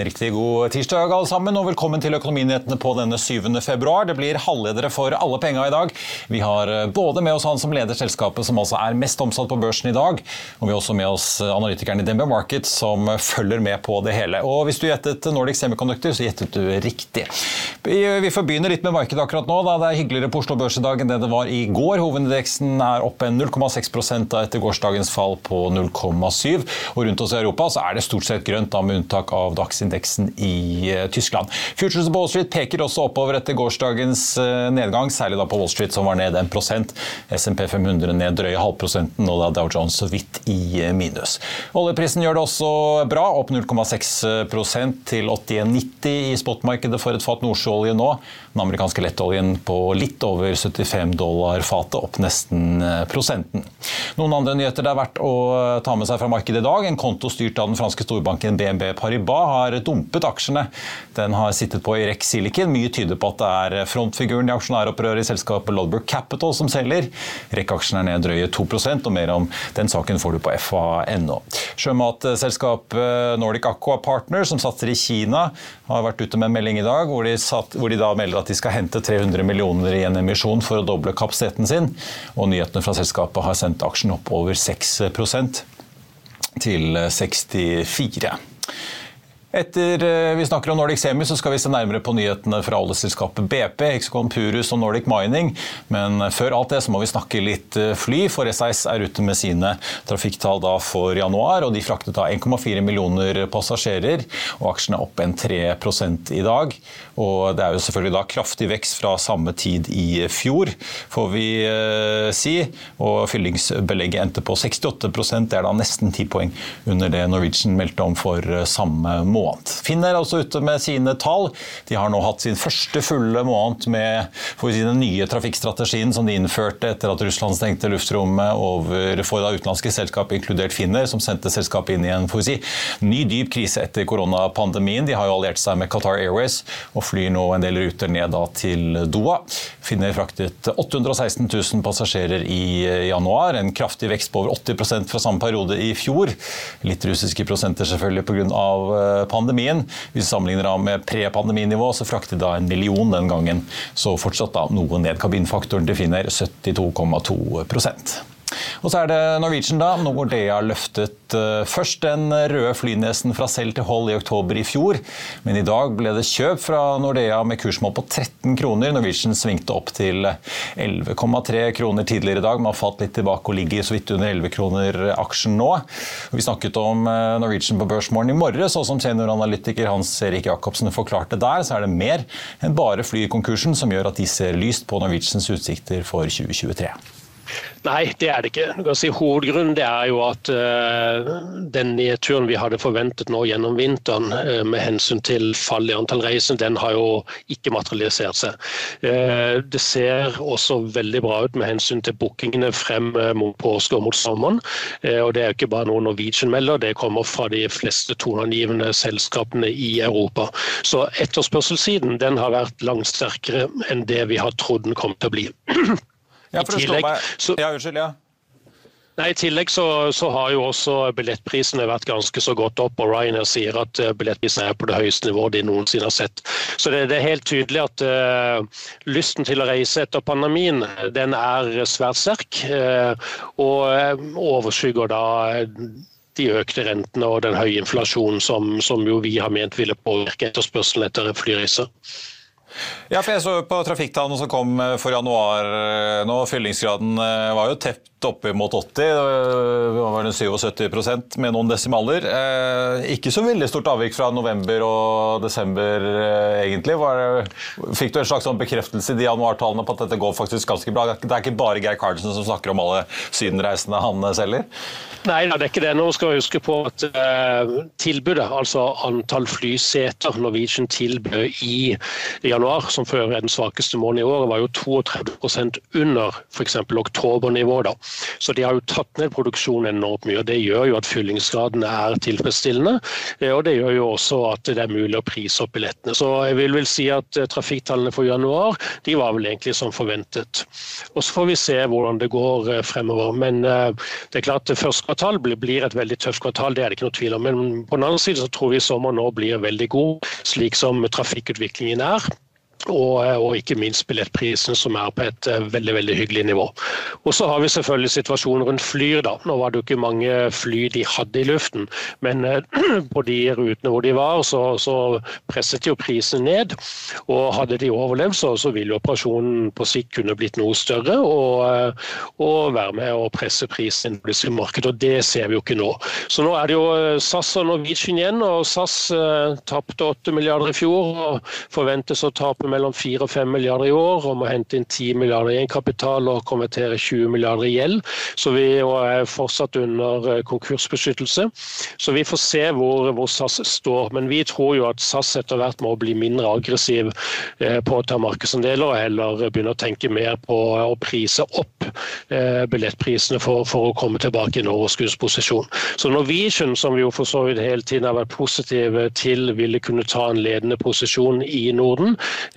En riktig god tirsdag alle sammen, og velkommen til Økonominyhetene på denne 7. februar. Det blir halvledere for alle penga i dag. Vi har eh, både med oss han som leder selskapet som altså er mest omsatt på børsen i dag, og vi har også med oss analytikeren i DNB Market som følger med på det hele. Og hvis du gjettet Nordic Semiconductor, så gjettet du riktig. Vi får begynne litt med markedet akkurat nå. Da. Det er hyggeligere på Oslo Børs i dag enn det det var i går. Hovedindeksen er opp 0,6% etter gårsdagens fall på 0,7. Og rundt oss i Europa så er det stort sett grønt, da, med unntak av Dags indeksen i eh, Tyskland. Futures på Wall Street peker også oppover etter gårsdagens eh, nedgang, særlig da på Wall Street som var ned 1 SMP 500 ned drøye halvprosenten, og da Dow Jones så vidt i eh, minus. Oljeprisen gjør det også bra, opp 0,6% til 81,90 i spotmarkedet for et fat nordsjøolje nå. Den amerikanske lettoljen på litt over 75 dollar fatet, opp nesten prosenten. Noen andre nyheter det er verdt å ta med seg fra markedet i dag. En konto styrt av den franske storbanken BNB Paribas har dumpet aksjene. Den har sittet på i Rex Silicon. Mye tyder på at det er frontfiguren i aksjonæropprøret i selskapet Lodberg Capital som selger. REC-aksjen er ned drøye 2% og mer om den saken får du på fa.no. Sjømatselskapet Nordic Aqua Partner, som satser i Kina, har vært ute med en melding i dag hvor de, satt, hvor de da melder at de skal hente 300 millioner i en emisjon for å doble kapasiteten sin. Og nyhetene fra selskapet har sendt aksjen opp over 6% til 64. Etter eh, vi snakker om Nordic Semi, så skal vi se nærmere på nyhetene fra oljeselskapet BP, Hexicon Purus og Nordic Mining. Men før alt det så må vi snakke litt eh, fly, for SAS er ute med sine trafikktall for januar. og De fraktet da 1,4 millioner passasjerer, og aksjene er opp en 3 i dag. Og Det er jo selvfølgelig da kraftig vekst fra samme tid i fjor, får vi eh, si. Og fyllingsbelegget endte på 68 det er da nesten 10 poeng under det Norwegian meldte om for samme måned måned. Finn er altså ute med sine tall. De har nå hatt sin første fulle måned med si, den nye trafikkstrategien som de innførte etter at Russland stengte luftrommet over for da utenlandske selskap, inkludert Finner, som sendte selskapet inn i en si, ny dyp krise etter koronapandemien. De har jo alliert seg med Qatar Airways og flyr nå en del ruter ned til Doha. Finner fraktet 816 000 passasjerer i januar, en kraftig vekst på over 80% fra samme periode i fjor. Litt russiske prosenter selvfølgelig pga pandemien. Hvis vi sammenligner med pre-pandeminivå, så fraktet da en million den gangen. Så fortsatt da noe ned. Kabinfaktoren til Finner 72,2 og så er det Norwegian, da. Nordea løftet uh, først den røde flynesen fra selv til hold i oktober i fjor. Men i dag ble det kjøp fra Nordea med kursmål på 13 kroner. Norwegian svingte opp til 11,3 kroner tidligere i dag, men har falt litt tilbake og ligger så vidt under 11 kroner aksjen nå. Vi snakket om uh, Norwegian på Børsmorgen i morges, og som senioranalytiker Hans Erik Jacobsen forklarte der, så er det mer enn bare flykonkursen som gjør at de ser lyst på Norwegians utsikter for 2023. Nei, det er det ikke. Si, hovedgrunnen er jo at uh, den nedturen vi hadde forventet nå gjennom vinteren uh, med hensyn til fall i antall reiser, den har jo ikke materialisert seg. Uh, det ser også veldig bra ut med hensyn til bookingene frem mot påske og mot sommeren. og Det er jo ikke bare noe Norwegian melder, det kommer fra de fleste toneangivende selskapene i Europa. Så etterspørselssiden den har vært langt sterkere enn det vi har trodd den kom til å bli. Ja, for I tillegg, meg... så... Ja, unnskyld. ja. Nei, I tillegg så, så, har jo også billettprisene vært ganske så godt opp. og Ryanair sier at uh, billettprisene er på det høyeste nivået de noensinne har sett. Så det, det er helt tydelig at uh, lysten til å reise etter pandemien den er svært sterk. Uh, og overskygger da de økte rentene og den høye inflasjonen som, som jo vi har ment ville påvirke etterspørselen etter flyreiser. Ja, for jeg så på trafikktallene som kom eh, for januar eh, nå. Fyllingsgraden eh, var jo tett oppe mot 80. Det var det 77% med noen desimaler. Ikke så veldig stort avvik fra november og desember, egentlig. fikk du en slags sånn bekreftelse i de januartallene på at dette går faktisk ganske bra? Det er ikke bare Geir Carlsen som snakker om alle sydenreisende han selger? Nei, det er ikke det. Nå skal vi huske på at tilbudet, altså antall flyseter Norwegian tilbød i januar, som før er den svakeste måneden i året, var jo 32% under f.eks. oktobernivået. Så de har jo tatt ned produksjonen enormt mye. og Det gjør jo at fyllingsgraden er tilfredsstillende. Eh, og det gjør jo også at det er mulig å prise opp billettene. Så jeg vil vel si at uh, trafikktallene for januar de var vel egentlig som forventet. Og Så får vi se hvordan det går uh, fremover. Men det er klart at første kvartal blir et veldig tøft kvartal, det er det ikke noe tvil om. Men på den andre side så tror vi sommeren nå blir veldig god, slik som trafikkutviklingen er. Og, og, ikke minst billettprisene, som er på et uh, veldig veldig hyggelig nivå. Og Så har vi selvfølgelig situasjonen rundt flyr. da. Nå var det jo ikke mange fly de hadde i luften, men uh, på de rutene hvor de var, så, så, presset jo prisen ned. Og Hadde de overlevd, så, så ville operasjonen på sikt kunne blitt noe større og, og være med å presse prisen i markedet. og Det ser vi jo ikke nå. Så nå er det jo SAS og Norwegian igjen. og SAS tapte 8 milliarder i fjor og forventes å tape mellom 4 og 5 milliarder i år, og må hente inn 10 milliarder i egenkapital og konvertere 20 milliarder i gjeld. Så vi er fortsatt under eh, konkursbeskyttelse. Så vi får se hvor, hvor SAS står. Men vi tror jo at SAS etter hvert må bli mindre aggressiv eh, på å ta markedsandeler, og heller begynne å tenke mer på å prise opp eh, billettprisene for, for å komme tilbake i en overskuddsposisjon. Så Norwegian, som vi jo for så vidt hele tiden har vært positive til ville kunne ta en ledende posisjon i Norden,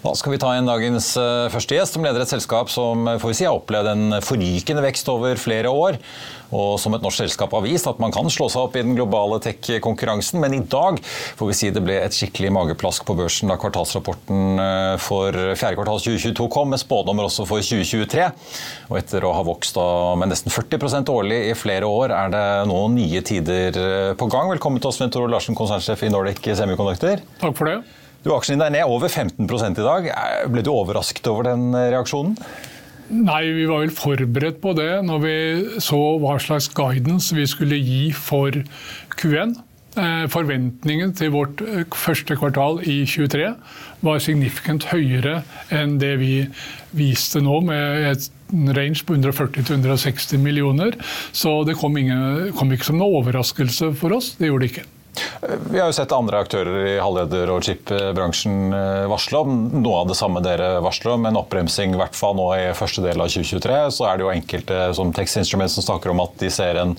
Da skal vi ta inn dagens eh, første gjest, som leder et selskap som eh, får vi si, har opplevd en forrykende vekst over flere år. Og som et norsk selskap har vist at man kan slå seg opp i den globale tech-konkurransen. Men i dag får vi si det ble et skikkelig mageplask på børsen da kvartalsrapporten eh, for fjerde kvartal 2022 kom, med spådommer også for 2023. Og etter å ha vokst med nesten 40% årlig i flere år, er det nå nye tider på gang. Velkommen til oss, Sven Tore Larsen, konsernsjef i Nordic Semiconductor. Takk for det. Du, Aksjen din er ned over 15% i dag. Ble du overrasket over den eh, reaksjonen? Nei, vi var vel forberedt på det når vi så hva slags guidance vi skulle gi for Q1. Eh, forventningen til vårt eh, første kvartal i 2023 var signifikant høyere enn det vi viste nå, med et range på 140-160 millioner. Så det kom, ingen, kom ikke som noen overraskelse for oss. Det gjorde det ikke. Vi har jo sett andre aktører i halvleder- og chip-bransjen eh, varsle om noe av det samme dere varsler om, en oppbremsing i hvert fall nå i første del av 2023. Så er det jo enkelte som Text Instruments som snakker om at de ser en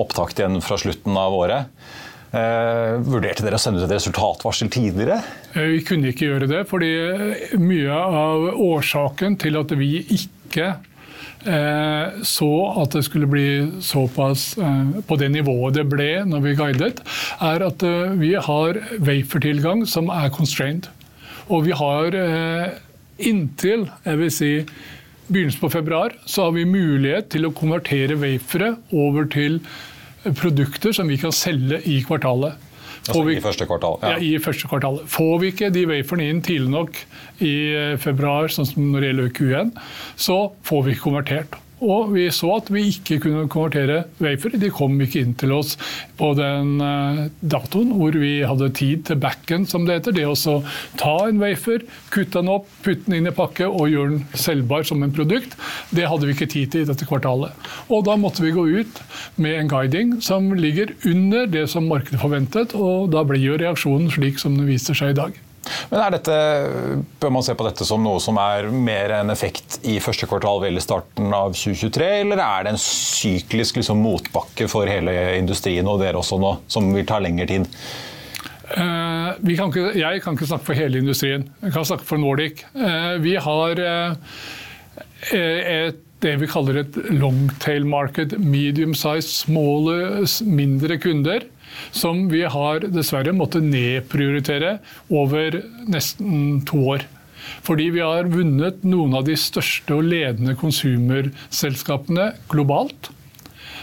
opptakt igjen fra slutten av året. Eh, vurderte dere å sende ut et resultatvarsel tidligere? Eh, vi kunne ikke gjøre det, fordi mye av årsaken til at vi ikke så at det skulle bli såpass eh, på det nivået det ble når vi guidet, er at eh, vi har wafertilgang som er constrained. Og vi har inntil jeg vil si, begynnelsen på februar så har vi mulighet til å konvertere wafere over til produkter som vi kan selge i kvartalet. Altså vi, I første kvartal? Ja. ja. i første kvartal. Får vi ikke de waferne inn tidlig nok i eh, februar, sånn som når det gjelder Q1, så får vi ikke konvertert. Og vi så at vi ikke kunne konvertere wafer. De kom ikke inn til oss på den eh, datoen hvor vi hadde tid til backen, som det heter. Det å ta en wafer, kutte den opp, putte den inn i pakke og gjøre den selvbar som en produkt, det hadde vi ikke tid til i dette kvartalet. Og da måtte vi gå ut med en guiding som ligger under det som markedet forventet, og da blir jo reaksjonen slik som den viser seg i dag. Men dette, Bør man se på dette som noe som er mer en effekt i første kvartal eller starten av 2023, eller er det en syklisk liksom, motbakke for hele industrien og dere også nå, som vil ta lengre tid? Uh, kan ikke, jeg kan ikke snakke for hele industrien. Jeg kan snakke for Nordic. Uh, vi har uh, et, det vi kaller et longtail market. Medium size, smaller, mindre kunder som vi har dessverre måttet nedprioritere over nesten to år. Fordi vi har vunnet noen av de største og ledende konsumerselskapene globalt.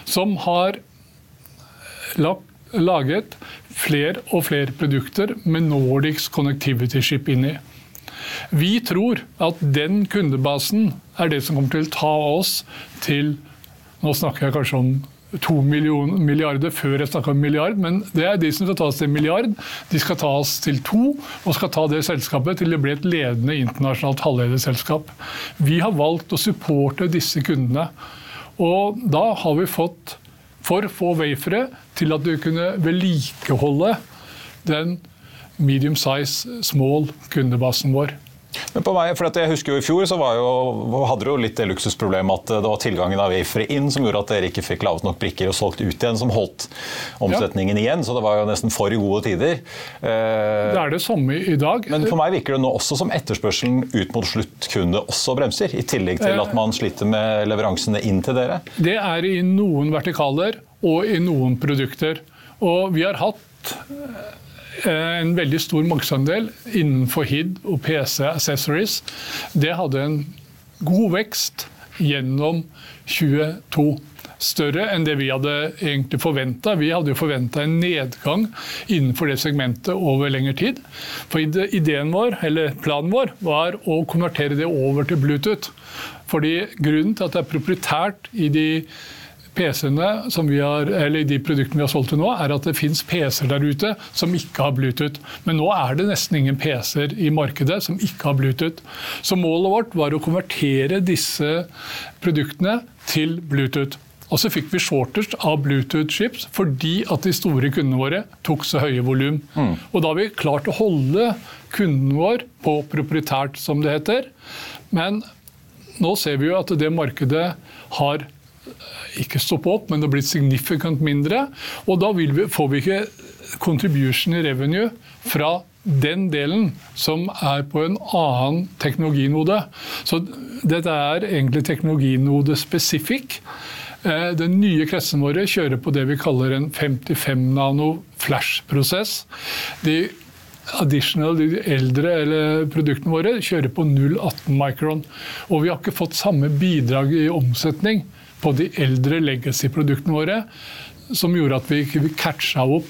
Som har laget flere og flere produkter med Nordics Connectivity Ship inni. Vi tror at den kundebasen er det som kommer til å ta oss til Nå snakker jeg kanskje om to milliarder før jeg snakka om milliard, men det er de som skal tas til milliard. De skal tas til to, og skal ta det selskapet til det blir et ledende internasjonalt halvlederselskap. Vi har valgt å supporte disse kundene. Og da har vi fått for få wafere til at du kunne vedlikeholde den medium size small kundebasen vår. Men på meg, for jeg husker jo I fjor så jo, hadde du jo litt det luksusproblemet at det var tilgangen av wafere inn som gjorde at dere ikke fikk laget nok brikker og solgt ut igjen, som holdt omsetningen ja. igjen. Så det var jo nesten for gode tider. Eh, det er det samme i dag. Men for meg virker det nå også som etterspørselen ut mot sluttkunde også bremser, i tillegg til at man sliter med leveransene inn til dere? Det er i noen vertikaler og i noen produkter. Og vi har hatt Eh, en veldig stor markedsandel innenfor HID og PC accessories. Det hadde en god vekst gjennom 2022. større enn det vi hadde egentlig forventa. Vi hadde jo forventa en nedgang innenfor det segmentet over lengre tid. For ideen vår, eller planen vår var å konvertere det over til Bluetooth. Fordi Grunnen til at det er proprietært i de PC-ene som vi har, eller de produktene vi har solgt til nå, er at det fins PC-er der ute som ikke har Bluetooth. Men nå er det nesten ingen PC-er i markedet som ikke har Bluetooth. Så målet vårt var å konvertere disse produktene til Bluetooth. Og så fikk vi shortest av Bluetooth-chips fordi at de store kundene våre tok så høye volum. Mm. Og da har vi klart å holde kunden vår på proprietært, som det heter. Men nå ser vi jo at det markedet har ikke stoppe opp, men det har blitt signifikant mindre. Og da vi, får vi ikke contribution i revenue fra den delen som er på en annen teknologinode. Så dette er egentlig teknologinode specific. Eh, den nye kretsene våre kjører på det vi kaller en 55 nano flash-prosess. De additional, de eldre eller produktene våre, kjører på 0,18 micron. Og vi har ikke fått samme bidrag i omsetning på de eldre legacy-produktene våre, som gjorde at vi ikke catcha opp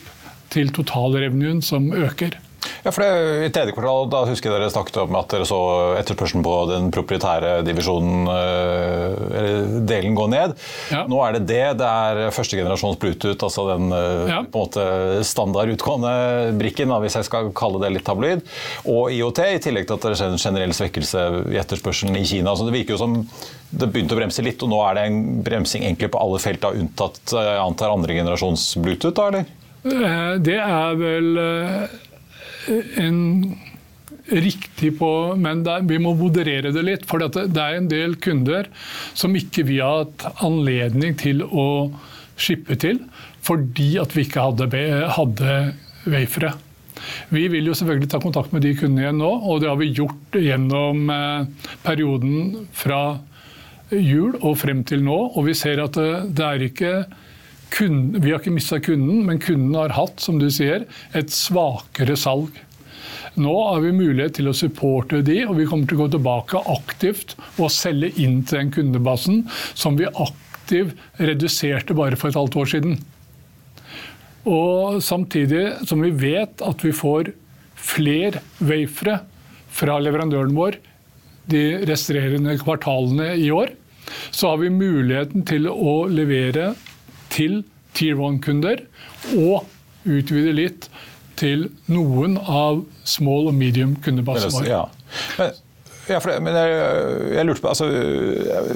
til totalrevenuen som øker. Ja, for det, I tredje kvartal da husker jeg dere snakket om at dere så etterspørselen på den proprietære divisjonen, eh, eller delen, gå ned. Ja. Nå er det det. Det er første generasjons Bluetooth, altså den eh, ja. på en måte standard utgående brikken, hvis jeg skal kalle det litt tabloid. Og IOT, i tillegg til at det skjer en generell svekkelse i etterspørselen i Kina. Så det virker jo som det begynte å bremse litt, og nå er det en bremsing egentlig på alle felt, da, unntatt jeg antar andre generasjons Bluetooth? da, eller? Eh, det er vel en riktig på Men der, vi må moderere det litt. For det, det er en del kunder som ikke vi har hatt anledning til å shippe til fordi at vi ikke hadde, hadde wafere. Vi vil jo selvfølgelig ta kontakt med de kundene igjen nå, og det har vi gjort gjennom eh, perioden fra jul og frem til nå. Og vi ser at det, det er ikke kunden, vi har ikke mista kunden, men kunden har hatt, som du sier, et svakere salg. Nå har vi mulighet til å supporte de, og vi kommer til å gå tilbake aktivt og selge inn til den kundebasen som vi aktivt reduserte bare for et halvt år siden. Og samtidig som vi vet at vi får flere wafere fra leverandøren vår de resterende kvartalene i år, så har vi muligheten til å levere til Tier 1-kunder og utvide litt til noen av small og medium kundebasen vår. Ja. Men, ja, det, men jeg, jeg, lurte på, altså,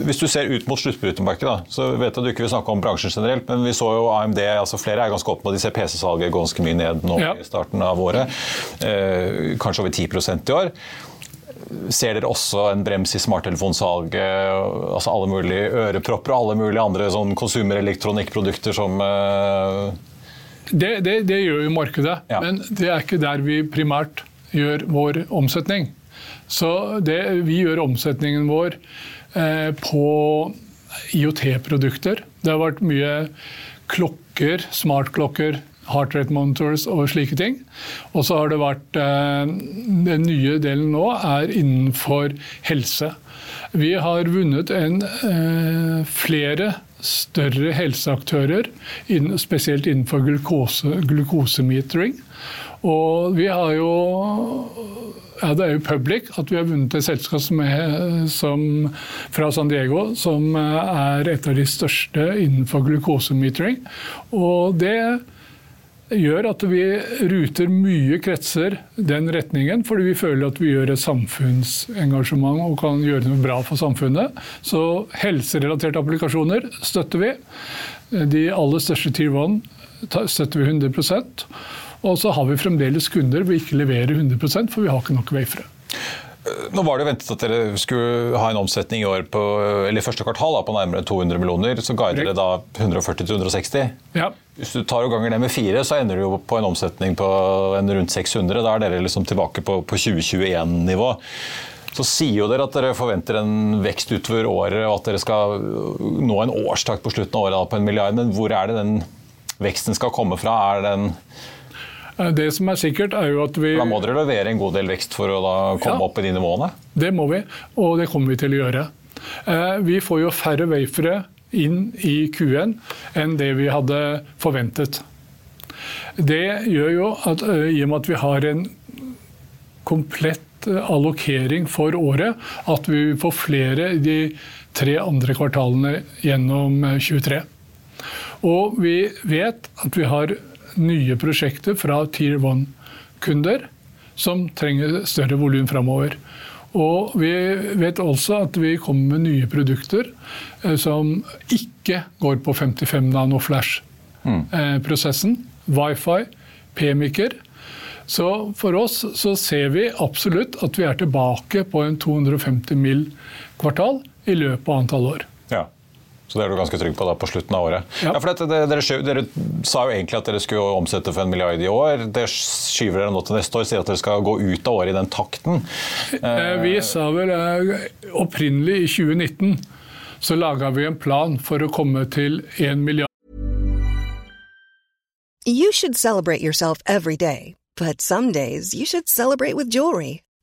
Hvis du ser ut mot sluttbrukermarkedet, så vet jeg at du ikke vil snakke om bransjen generelt, men vi så jo AMD, altså flere er ganske åpne, og de ser PC-salget ganske mye ned nå ja. i starten av året. Eh, kanskje over 10% i år. Ser dere også en brems i smarttelefonsalget? altså Alle mulige ørepropper og alle mulige andre sånn konsumerelektronikkprodukter som uh... det, det, det, gjør jo markedet, ja. men det er ikke der vi primært gjør vår omsetning. Så det, vi gjør omsetningen vår eh, på IOT-produkter. Det har vært mye klokker, smartklokker, heart rate monitors og slike ting. Og så har det vært eh, Den nye delen nå er innenfor helse. Vi har vunnet en, eh, flere større helseaktører, spesielt innenfor glukose, glukosemetering. Og vi har jo ja, det er jo public at vi har vunnet et selskap som er, som, fra San Diego som er et av de største innenfor glukosemetering. Og det gjør at vi ruter mye kretser den retningen, fordi vi føler at vi gjør et samfunnsengasjement og kan gjøre noe bra for samfunnet. Så helserelaterte applikasjoner støtter vi. De aller største Tier 1 støtter vi 100% Og så har vi fremdeles kunder vi ikke leverer 100% for vi har ikke nok wafere. Nå var det ventet at dere skulle ha en omsetning i år på, eller første kvartal da, på nærmere 200 millioner. Så guider dere da 140-160. Ja. Hvis du tar og ganger det med fire, så ender du på en omsetning på en rundt 600. Da er dere liksom tilbake på, på 2021-nivå. Så sier jo dere at dere forventer en vekst utover året, og at dere skal nå en årstakt på slutten av året på en milliard. Men hvor er det den veksten skal komme fra? Er den det som er sikkert er jo at vi... Da må dere levere en god del vekst for å komme ja, opp i de nivåene? Det må vi, og det kommer vi til å gjøre. Eh, vi får jo færre wafere inn i Q1 enn det vi hadde forventet. Det gjør jo at eh, i og med at vi har en komplett allokering for året, at vi får flere i de tre andre kvartalene gjennom 23. Og vi vet at vi har nye prosjekter fra Tier 1-kunder som trenger større volum framover. Og vi vet også at vi kommer med nye produkter eh, som ikke går på 55 nano flash-prosessen. Mm. Wifi, p-miker. Så for oss så ser vi absolutt at vi er tilbake på en 250 mill. kvartal i løpet av antall år. Ja. Så det er du ganske trygg på da på slutten av året. Ja. ja for dette, dere, dere, sa jo egentlig at dere skulle omsette for en milliard i år. Det skyver dere nå til neste år, sier at dere skal gå ut av året i den takten. Eh, vi sa vel eh, opprinnelig i 2019 så laga vi en plan for å komme til 1 milliard. You should celebrate yourself every day, but some days you should celebrate with jewelry.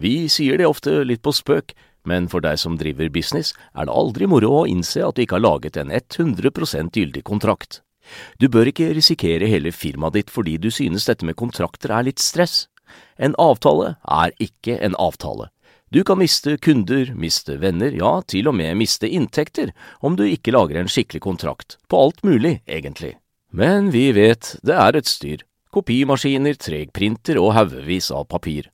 Vi sier det ofte litt på spøk, men for deg som driver business, er det aldri moro å innse at du ikke har laget en 100% gyldig kontrakt. Du bør ikke risikere hele firmaet ditt fordi du synes dette med kontrakter er litt stress. En avtale er ikke en avtale. Du kan miste kunder, miste venner, ja, til og med miste inntekter om du ikke lager en skikkelig kontrakt, på alt mulig, egentlig. Men vi vet det er et styr. Kopimaskiner, tregprinter og haugevis av papir.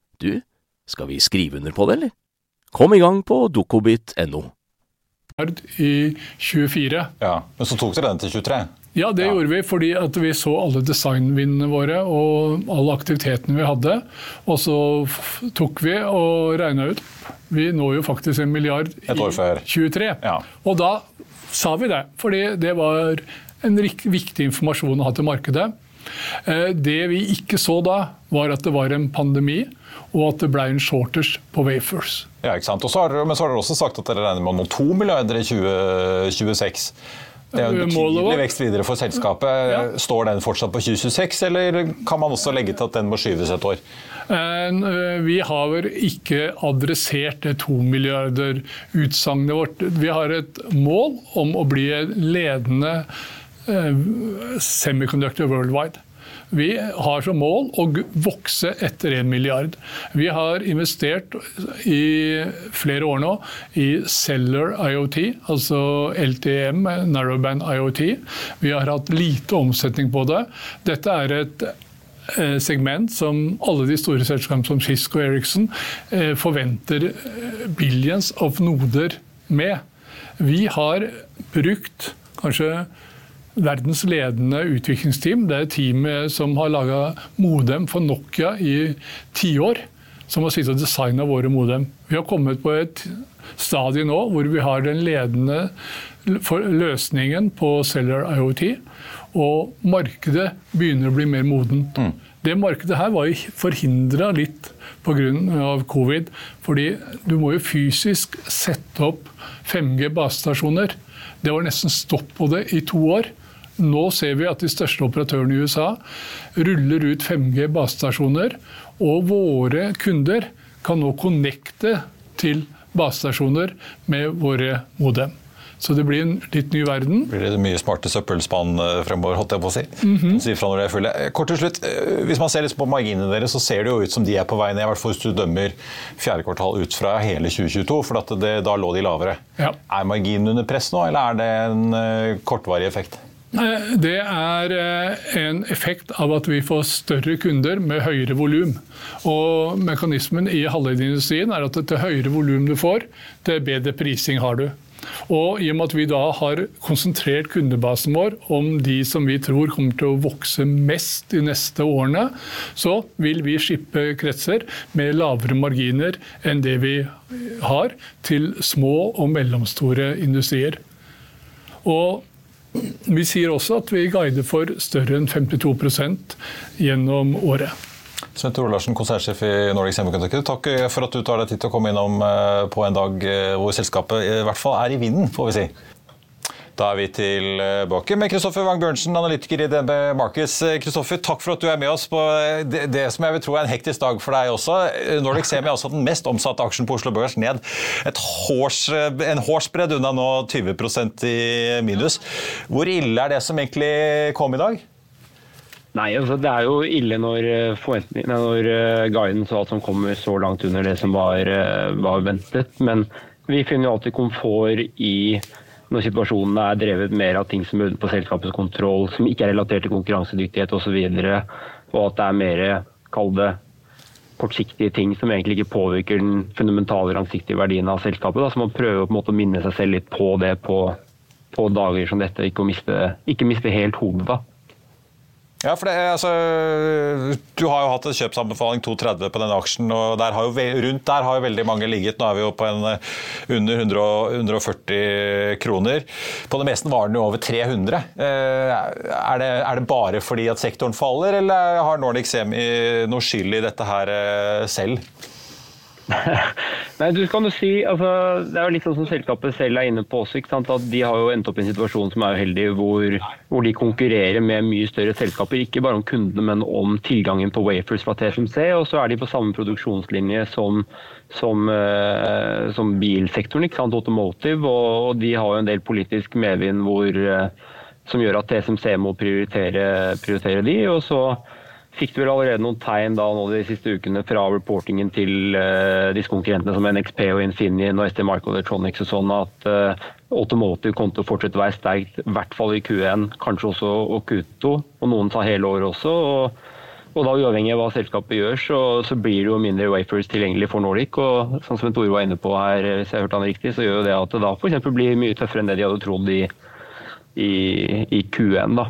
du, skal vi skrive under på det, eller? Kom i gang på dokobit.no. i 24. Ja, Men så tok dere den til 23? Ja, det ja. gjorde vi fordi vi så alle designvinnene våre og alle aktivitetene vi hadde. Og så tok vi og regna ut. Vi når jo faktisk en milliard i 23. Ja. Og da sa vi det, fordi det var en viktig informasjon å ha til markedet. Eh, det vi ikke så da, var at det var en pandemi, og at det ble en shortage på wafers. Ja, ikke sant? Så har, men så har dere også sagt at dere regner med å nå to milliarder i 2026. Det er en betydelig vekst videre for selskapet. Ja. Står den fortsatt på 2026, eller kan man også legge til at den må skyves et år? Eh, vi har vel ikke adressert det to milliarder-utsagnet vårt. Vi har et mål om å bli ledende eh, semiconductor worldwide. Vi har som mål å vokse etter 1 milliard. Vi har investert i flere år nå i Seller IoT, altså LTM, Narrowband IoT. Vi har hatt lite omsetning på det. Dette er et eh, segment som alle de store selskapene som Cisco og Ericsson eh, forventer eh, billions of noder med. Vi har brukt kanskje verdens ledende utviklingsteam. Det er teamet som har laga modem for Nokia i tiår. Som har sittet og designa våre modem. Vi har kommet på et stadie nå hvor vi har den ledende løsningen på Cellular IoT. Og markedet begynner å bli mer modent. Mm. Det markedet her var forhindra litt pga. covid. Fordi du må jo fysisk sette opp 5G basestasjoner. Det var nesten stopp på det i to år. Nå ser vi at de største operatørene i USA ruller ut 5G basestasjoner, og våre kunder kan nå connecte til basestasjoner med våre modem. Så det blir en litt ny verden. Blir det mye smarte søppelspann eh, fremover, holdt jeg på å si. Mm -hmm. si fra når det er fulle. Eh, kort til slutt, eh, Hvis man ser litt på marginene deres, så ser det jo ut som de er på vei ned. I hvert fall hvis du dømmer fjerde kvartal ut fra hele 2022, for det, da lå de lavere. Ja. Er marginen under press nå, eller er det en kortvarig effekt? Det er eh, en effekt av at vi får større kunder med høyere volum. Og mekanismen i halvlederindustrien er at til høyere volum du får, til bedre prising har du. Og i og med at vi da har konsentrert kundebasen vår om de som vi tror kommer til å vokse mest de neste årene, så vil vi skippe kretser med lavere marginer enn det vi har til små og mellomstore industrier. Og vi sier også at vi guider for større enn 52% gjennom året. Svein Tore Larsen, konsernsjef i Nordic Semiconductor. Takk for at du tar deg tid til å komme innom eh, på en dag eh, hvor selskapet i hvert fall er i vinden, får vi si. Da er vi tilbake med Kristoffer Wang Bjørnsen, analytiker i DNB Markets. Kristoffer, takk for at du er med oss på det, det, som jeg vil tro er en hektisk dag for deg også. Nordic Semi er også den mest omsatte aksjen på Oslo Børs ned hårs, en hårsbredd unna nå 20% i minus. Hvor ille er det som egentlig kom i dag? Nei, altså Det er jo ille når, når guiden og alt som kommer så langt under det som var, uh, var ventet. Men vi finner jo alltid komfort i når situasjonen er drevet mer av ting som er utenfor selskapets kontroll, som ikke er relatert til konkurransedyktighet osv., og, så og at det er mer, kall det, kortsiktige ting som egentlig ikke påvirker den fundamentale langsiktige verdien av selskapet. Da. Så man prøver på en måte å minne seg selv litt på det på, på dager som dette, ikke, miste, ikke miste helt hodet. da. Ja, for det, altså, Du har jo hatt en kjøpsanbefaling 2,30 på denne aksjen. og der jo, Rundt der har jo veldig mange ligget. Nå er vi jo på en eh, under 100, 140 kroner. På det meste var den jo over 300. Eh, er det, er det, bare fordi at sektoren faller, eller har Nordic Semi noe skyld i dette her eh, selv? Nei, du kan jo si, altså, Det er jo litt sånn som selskapet selv er inne på også. At De har jo endt opp i en situasjon som er uheldig, hvor, hvor de konkurrerer med mye større selskaper. Ikke bare om kundene, men om tilgangen på wafers fra TSMC. Og så er de på samme produksjonslinje som, som, uh, som bilsektoren, ikke sant? automotive. Og, og, de har jo en del politisk medvind hvor, uh, som gjør at TSMC må prioritere, prioritere de. og så fikk du vel allerede noen tegn da nå de siste ukene fra reportingen til uh, disse konkurrentene som NXP og Infinity og ST Microelectronics og sånn at uh, automotive kom til å fortsette å være sterkt, i hvert fall i Q1, kanskje også og Q2, og noen tar hele året også. og Og da Uavhengig av hva selskapet gjør, så, så blir det jo mindre wafers tilgjengelig for Nordic. og sånn som Tore var inne på her, hvis jeg hørte han riktig, så gjør jo det at det da f.eks. blir mye tøffere enn det de hadde trodd i, i, i Q1. da.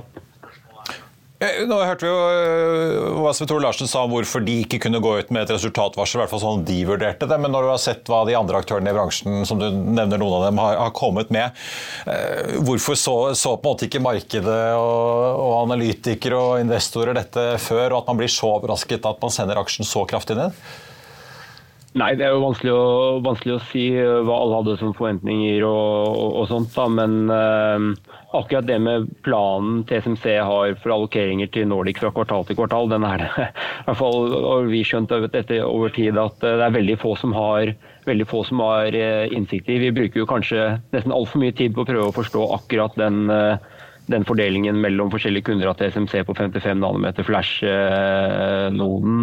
Nå hørte vi jo eh, hva Sve Tore Larsen sa om hvorfor de ikke kunne gå ut med et resultatvarsel. i hvert fall sånn de vurderte det, Men når du har sett hva de andre aktørene i bransjen som du nevner noen av dem, har, har kommet med, eh, hvorfor så, så, på en måte ikke markedet og, og, analytikere og investorer dette før, og at man blir så overrasket at man sender aksjen så kraftig ned? Nei, det er jo vanskelig å, vanskelig å si hva alle hadde som forventninger og, og, og sånt, da, men øh, akkurat det med planen TSMC har for allokeringer til Nordic fra kvartal til kvartal, den er det i hvert fall har vi skjønt etter over tid at eh, det er veldig få som har, veldig få som har eh, innsikt i. Vi bruker jo kanskje nesten altfor mye tid på å prøve å forstå akkurat den, eh, den fordelingen mellom forskjellige kunder av TSMC på 55 nanometer flash-noden.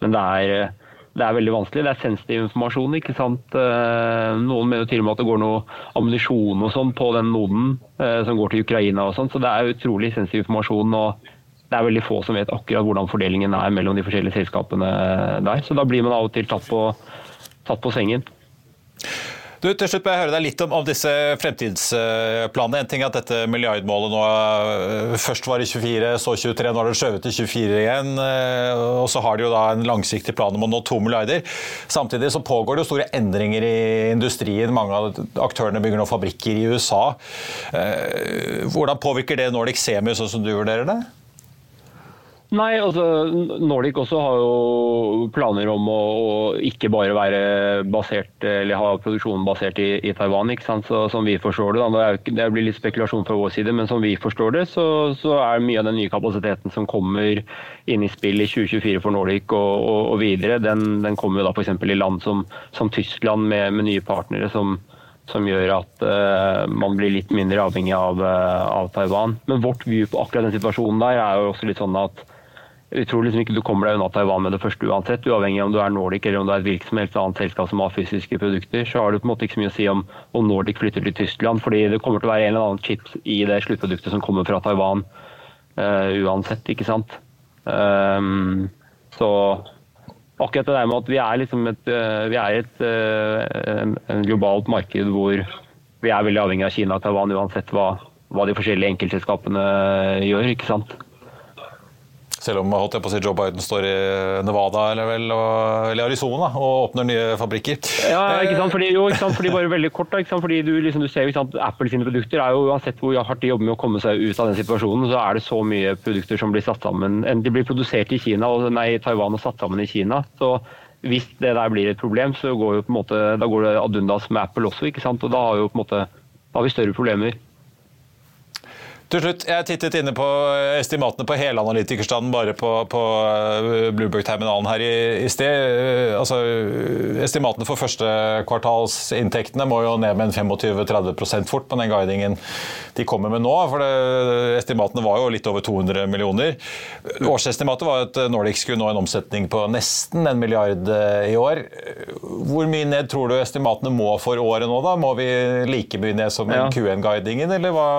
Men det er det er veldig vanskelig. Det er sensitiv informasjon. ikke sant? Eh, noen mener til og med at det går noe ammunisjon og sånn på den noden eh, som går til Ukraina og sånn. Så det er utrolig sensitiv informasjon. og det er veldig få som vet akkurat hvordan fordelingen er mellom de forskjellige selskapene der. Så da blir man av og til tatt på, tatt på sengen. Du, til slutt må jeg høre deg litt om, om disse fremtidsplanene. En ting er at dette milliardmålet nå øh, først var i 24, så 23, nå har det skjøvet til 24 igjen. Øh, og så har de jo da en langsiktig plan om å nå to milliarder. Samtidig så pågår det jo store endringer i industrien. Mange av aktørene bygger nå fabrikker i USA. Øh, hvordan påvirker det Nordic Semi, sånn som du vurderer det? Nei, altså Nordic også har jo planer om å, å, ikke bare være basert eller ha produksjonen basert i, i Taiwan. ikke sant? Så, som vi forstår Det da, det, blir litt spekulasjon fra vår side, men som vi forstår det, så, så er mye av den nye kapasiteten som kommer inn i spill i 2024 for Nordic og, og, og videre, den, den kommer jo da f.eks. i land som, som Tyskland med, med, nye partnere som, som gjør at uh, man blir litt mindre avhengig av, uh, av Taiwan. Men vårt view på akkurat den situasjonen der er jo også litt sånn at jeg tror liksom ikke du kommer deg unna Taiwan med det første uansett. Uavhengig om du er Nordic eller om du er et hvilket som helst annet selskap som har fysiske produkter, så har du på en måte ikke så mye å si om, om Nordic flytter til Tyskland. fordi det kommer til å være en eller annen chip i det sluttproduktet som kommer fra Taiwan uh, uansett, ikke sant. Um, så akkurat det der med at vi er liksom et, uh, vi er et uh, en globalt marked hvor vi er veldig avhengig av Kina og Taiwan uansett hva, hva de forskjellige enkeltselskapene gjør, ikke sant. Selv om holdt jeg på å si, Joe Biden står i Nevada eller, vel, eller Arizona og åpner nye fabrikker. Ja, ikke sant? Fordi, jo, ikke sant? Fordi bare veldig kort da, ikke sant? Fordi du, liksom, du ser jo sant? Apple sine produkter er jo uansett hvor hardt de jobber med å komme seg ut av den situasjonen, så er det så mye produkter som blir satt sammen. De blir produsert i Kina, og, nei, Taiwan og satt sammen i Kina. så hvis det der blir et problem, så går jo på en måte, da går det ad undas med Apple også. ikke sant? Og da har, jo på en måte, da har vi større problemer. Til slutt, Jeg tittet inne på estimatene på hele analytikerstanden bare på, på eh, Blueberg-terminalen her i, i, sted. Eh, altså, Estimatene for førstekvartalsinntektene må jo ned med en 25-30% fort på den guidingen de kommer med nå. for det, Estimatene var jo litt over 200 millioner. Årsestimatet var at Nordic skulle nå en omsetning på nesten en milliard eh, i år. Hvor mye ned tror du estimatene må for året nå? da? Må vi like mye ned som ja. Q1-guidingen, eller hva?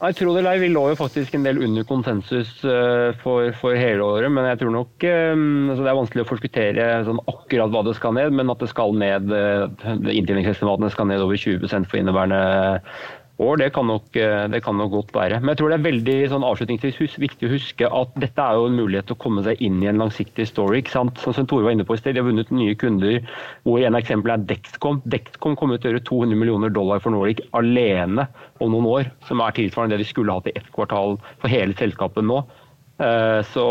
Jeg tror det, Vi lå jo faktisk en del under konsensus eh, for, for hele året, men jeg tror nok eh, altså Det er vanskelig å forskuttere sånn akkurat hva det skal ned, men at det skal ned eh, inntjeningsestimatene skal ned over 20% for inneværende år. Det kan, nok, eh, det kan, nok, godt være. Men jeg tror det er veldig sånn avslutningsvis viktig å huske at dette er jo en mulighet til å komme seg inn i en langsiktig story. ikke sant? Som Tore var inne på i sted, De har vunnet nye kunder, hvor en eksempel er Dexcom. Dexcom kommer til å gjøre 200 millioner dollar for Nordic alene om noen år, som er tilsvarende det de skulle hatt i ett kvartal for hele selskapet nå. Eh, så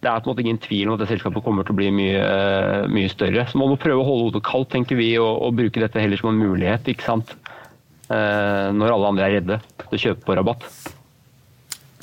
det er på en måte ingen tvil om at det selskapet kommer til å bli mye, eh, mye større. Så man må prøve å holde hodet kaldt, tenker vi, og, og bruke dette heller som en mulighet. ikke sant? Eh, når alle andre er redde til å kjøpe på rabatt.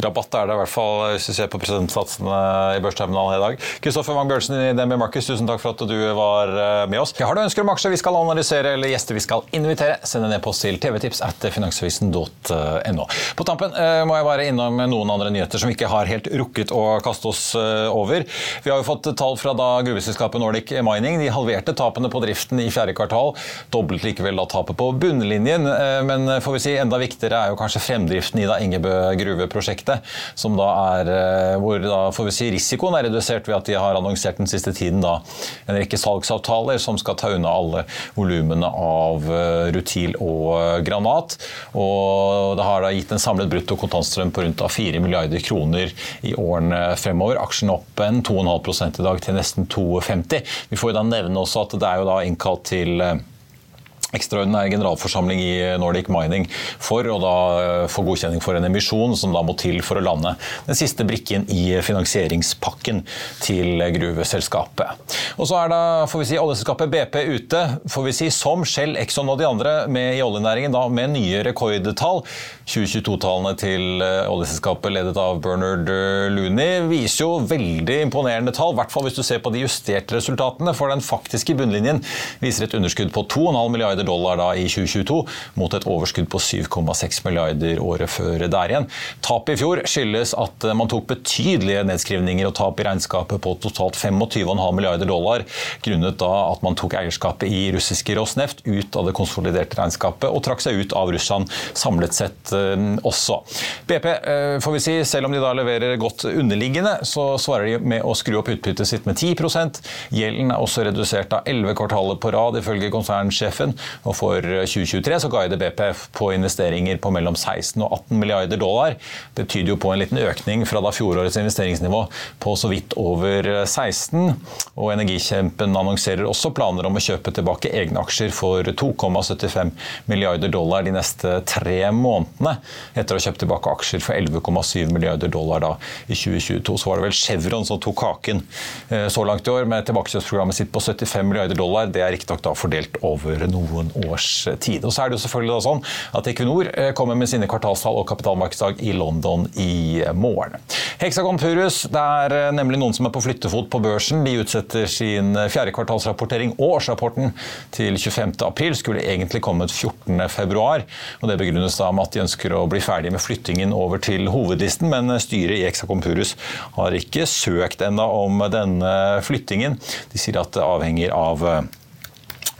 Rabatt er det i hvert fall hvis vi ser på prosentsatsene i børsterminalen i dag. Kristoffer Wang Bjørnsen i DNB Markets, tusen takk for at du var eh, med oss. Har du ønsker om aksjer vi skal analysere eller gjester vi skal invitere, send en e-post til tvtips at finansavisen.no. På tampen eh, må jeg være innom noen andre nyheter som vi ikke har helt rukket å kaste oss eh, over. Vi har jo fått tall fra da gruveselskapet Nordic Mining. De halverte tapene på driften i fjerde kvartal. Doblet likevel da tapet på bunnlinjen. Men får vi si enda viktigere er jo kanskje fremdriften i da Ingebø gruveprosjektet prosjektet, som da er, hvor da får vi si risikoen er redusert ved at de har annonsert den siste tiden da en rekke salgsavtaler som skal ta unna alle volumene av rutil og granat. Og det har da gitt en samlet brutto kontantstrøm på rundt 4 milliarder kroner i årene fremover. Aksjen opp en 2,5% i dag til nesten 2,50. Vi får da nevne også at det er jo da innkalt til eh, ekstraordinær generalforsamling i Nordic Mining for å da eh, få godkjenning for en emisjon som da må til for å lande den siste brikken i finansieringspakken til gruveselskapet. Og så er da får vi si, oljeselskapet BP ute, får vi si, som Shell, Exxon og de andre med i oljenæringen da, med nye rekordtall. 2022-tallene til eh, oljeselskapet ledet av Bernard eh, Looney viser jo veldig imponerende tall, i hvert fall hvis du ser på de justerte resultatene. For den faktiske bunnlinjen viser et underskudd på 2,5 milliarder milliarder dollar da i 2022, mot et overskudd på 7,6 milliarder året før der igjen. Tapet i fjor skyldes at man tok betydelige nedskrivninger og tap i regnskapet på totalt 25,5 milliarder dollar, grunnet da at man tok eierskapet i russiske Rosneft ut av det konsoliderte regnskapet og trakk seg ut av Russland samlet sett eh, også. BP, eh, får vi si, selv om de da leverer godt underliggende, så svarer de med å skru opp utbyttet sitt med 10 Gjelden er også redusert av 11 kvartaler på rad, ifølge konsernsjefen. Og For 2023 så guider BPF på investeringer på mellom 16 og 18 milliarder dollar. Det tyder jo på en liten økning fra da fjorårets investeringsnivå på så vidt over 16. Og Energikjempen annonserer også planer om å kjøpe tilbake egne aksjer for 2,75 milliarder dollar de neste tre månedene, etter å ha kjøpt tilbake aksjer for 11,7 milliarder dollar da i 2022. Så var det vel Chevron som tok kaken eh, så langt i år med tilbakekjøpsprogrammet sitt på 75 milliarder dollar. Det er riktignok da fordelt over noe noen års tid. Og så er det jo selvfølgelig sånn at Equinor eh, kommer med sine kvartalstall og kapitalmarkedsdag i London i morgen. Hexagon Purus, det er eh, nemlig noen som er på flyttefot på børsen. De utsetter sin eh, fjerde kvartalsrapportering og årsrapporten til 25. april. Skulle egentlig kommet 14. februar. Og det begrunnes da med at de ønsker å bli ferdig med flyttingen over til hovedlisten, men styret i Hexagon Purus har ikke søkt ennå om denne flyttingen. De sier at det avhenger av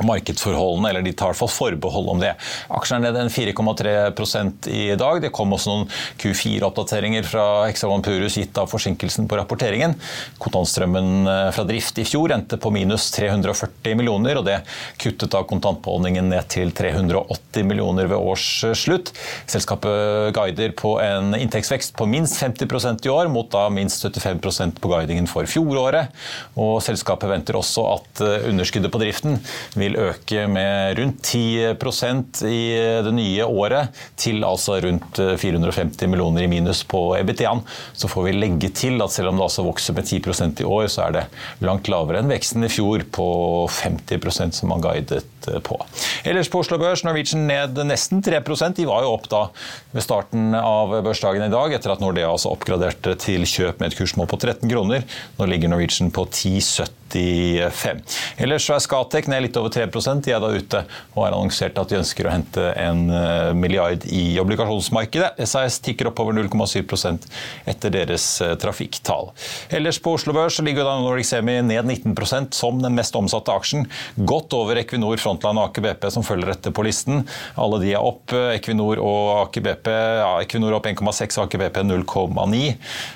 markedsforholdene, eller de tar for forbehold om det. Aksjen er ned en 4,3% i dag. Det kom også noen Q4-oppdateringer fra Hexagon Purus gitt av forsinkelsen på rapporteringen. Kontantstrømmen eh, fra drift i fjor endte på minus 340 millioner, og det kuttet da kontantbeholdningen ned til 380 millioner ved årsslutt. Selskapet guider på en inntektsvekst på minst 50% i år, mot da minst 75% på guidingen for fjoråret. Og selskapet venter også at eh, underskuddet på driften vil vil øke med rundt 10% i det nye året, til altså rundt 450 millioner i minus på EBIT1. Så får vi legge til at selv om det altså vokser med 10% i år, så er det langt lavere enn veksten i fjor på 50% som man guidet på. Ellers på Oslo Børs, Norwegian ned nesten 3% De var jo opp da ved starten av børsdagen i dag, etter at Nordea altså oppgraderte til kjøp med et kursmål på 13 kroner. Nå ligger Norwegian på 10,70 85. Ellers så er Skatek ned litt over 3 De er da ute og har annonsert at de ønsker å hente en eh, milliard i obligasjonsmarkedet. SAS tikker opp over 0,7 etter deres eh, trafikktall. Ellers på Oslo Børs så ligger da Nordic Semi ned 19% som den mest omsatte aksjen. Godt over Equinor, Frontline og Aker BP som følger etter på listen. Alle de er opp. Equinor og Aker BP ja, Equinor opp 1,6, Aker BP 0,9.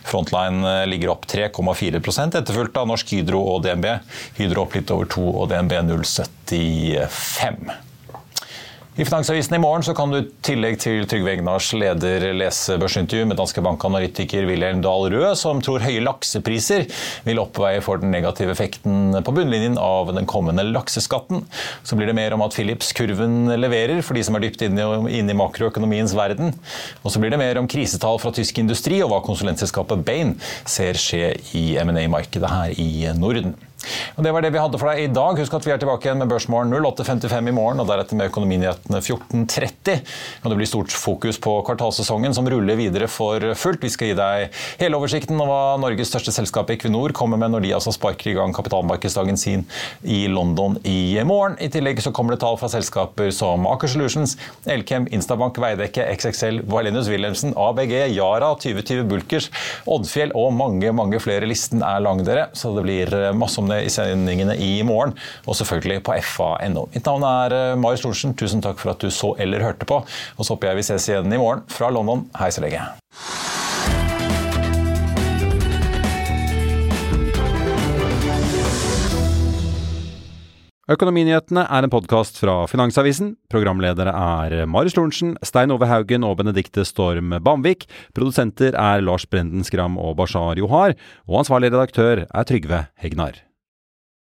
Frontline eh, ligger opp 3,4 etterfulgt av Norsk Hydro og DNB DNB. Hydro opp litt over 2 og DNB 0,75. I Finansavisen i morgen kan du i tillegg til Trygve Egnars leder lese børsintervju med danske bankanalytiker Wilhelm Dahl Røe, som tror høye laksepriser vil oppveie for den negative effekten på bunnlinjen av den kommende lakseskatten. Så blir det mer om at Philips-kurven leverer for de som er dypt inne i makroøkonomiens verden. Og så blir det mer om krisetall fra tysk industri og hva konsulentselskapet Bain ser skje i M&A-markedet her i Norden. Og Det var det vi hadde for deg i dag. Husk at vi er tilbake igjen med Børsmorgen 08.55 i morgen, og deretter med Økonominyhetene 14.30. Og Det blir stort fokus på kvartalsesongen, som ruller videre for fullt. Vi skal gi deg hele oversikten over hva Norges største selskap Equinor kommer med når de altså sparker i gang kapitalmarkedsdagen sin i London i morgen. I tillegg så kommer det tall fra selskaper som Aker Solutions, Elkem, Instabank, Veidekke, XXL, Valenius Wilhelmsen, ABG, Yara, 2020 Bulkers, Oddfjell og mange, mange flere. Listen er lang, dere, så det blir masse om det i sendingene i morgen, og selvfølgelig på fa.no. Mitt navn er eh, Marius Lorentzen. Tusen takk for at du så eller hørte på. Og så håper jeg vi ses igjen i morgen fra London. Hei så lenge. Økonominyhetene er en podkast fra Finansavisen. Programledere er Marius Lorentzen, Stein Ove Haugen og Benedikte Storm Bamvik. Produsenter er Lars Brenden Skram og Bashar Johar. Og ansvarlig redaktør er Trygve Hegnar.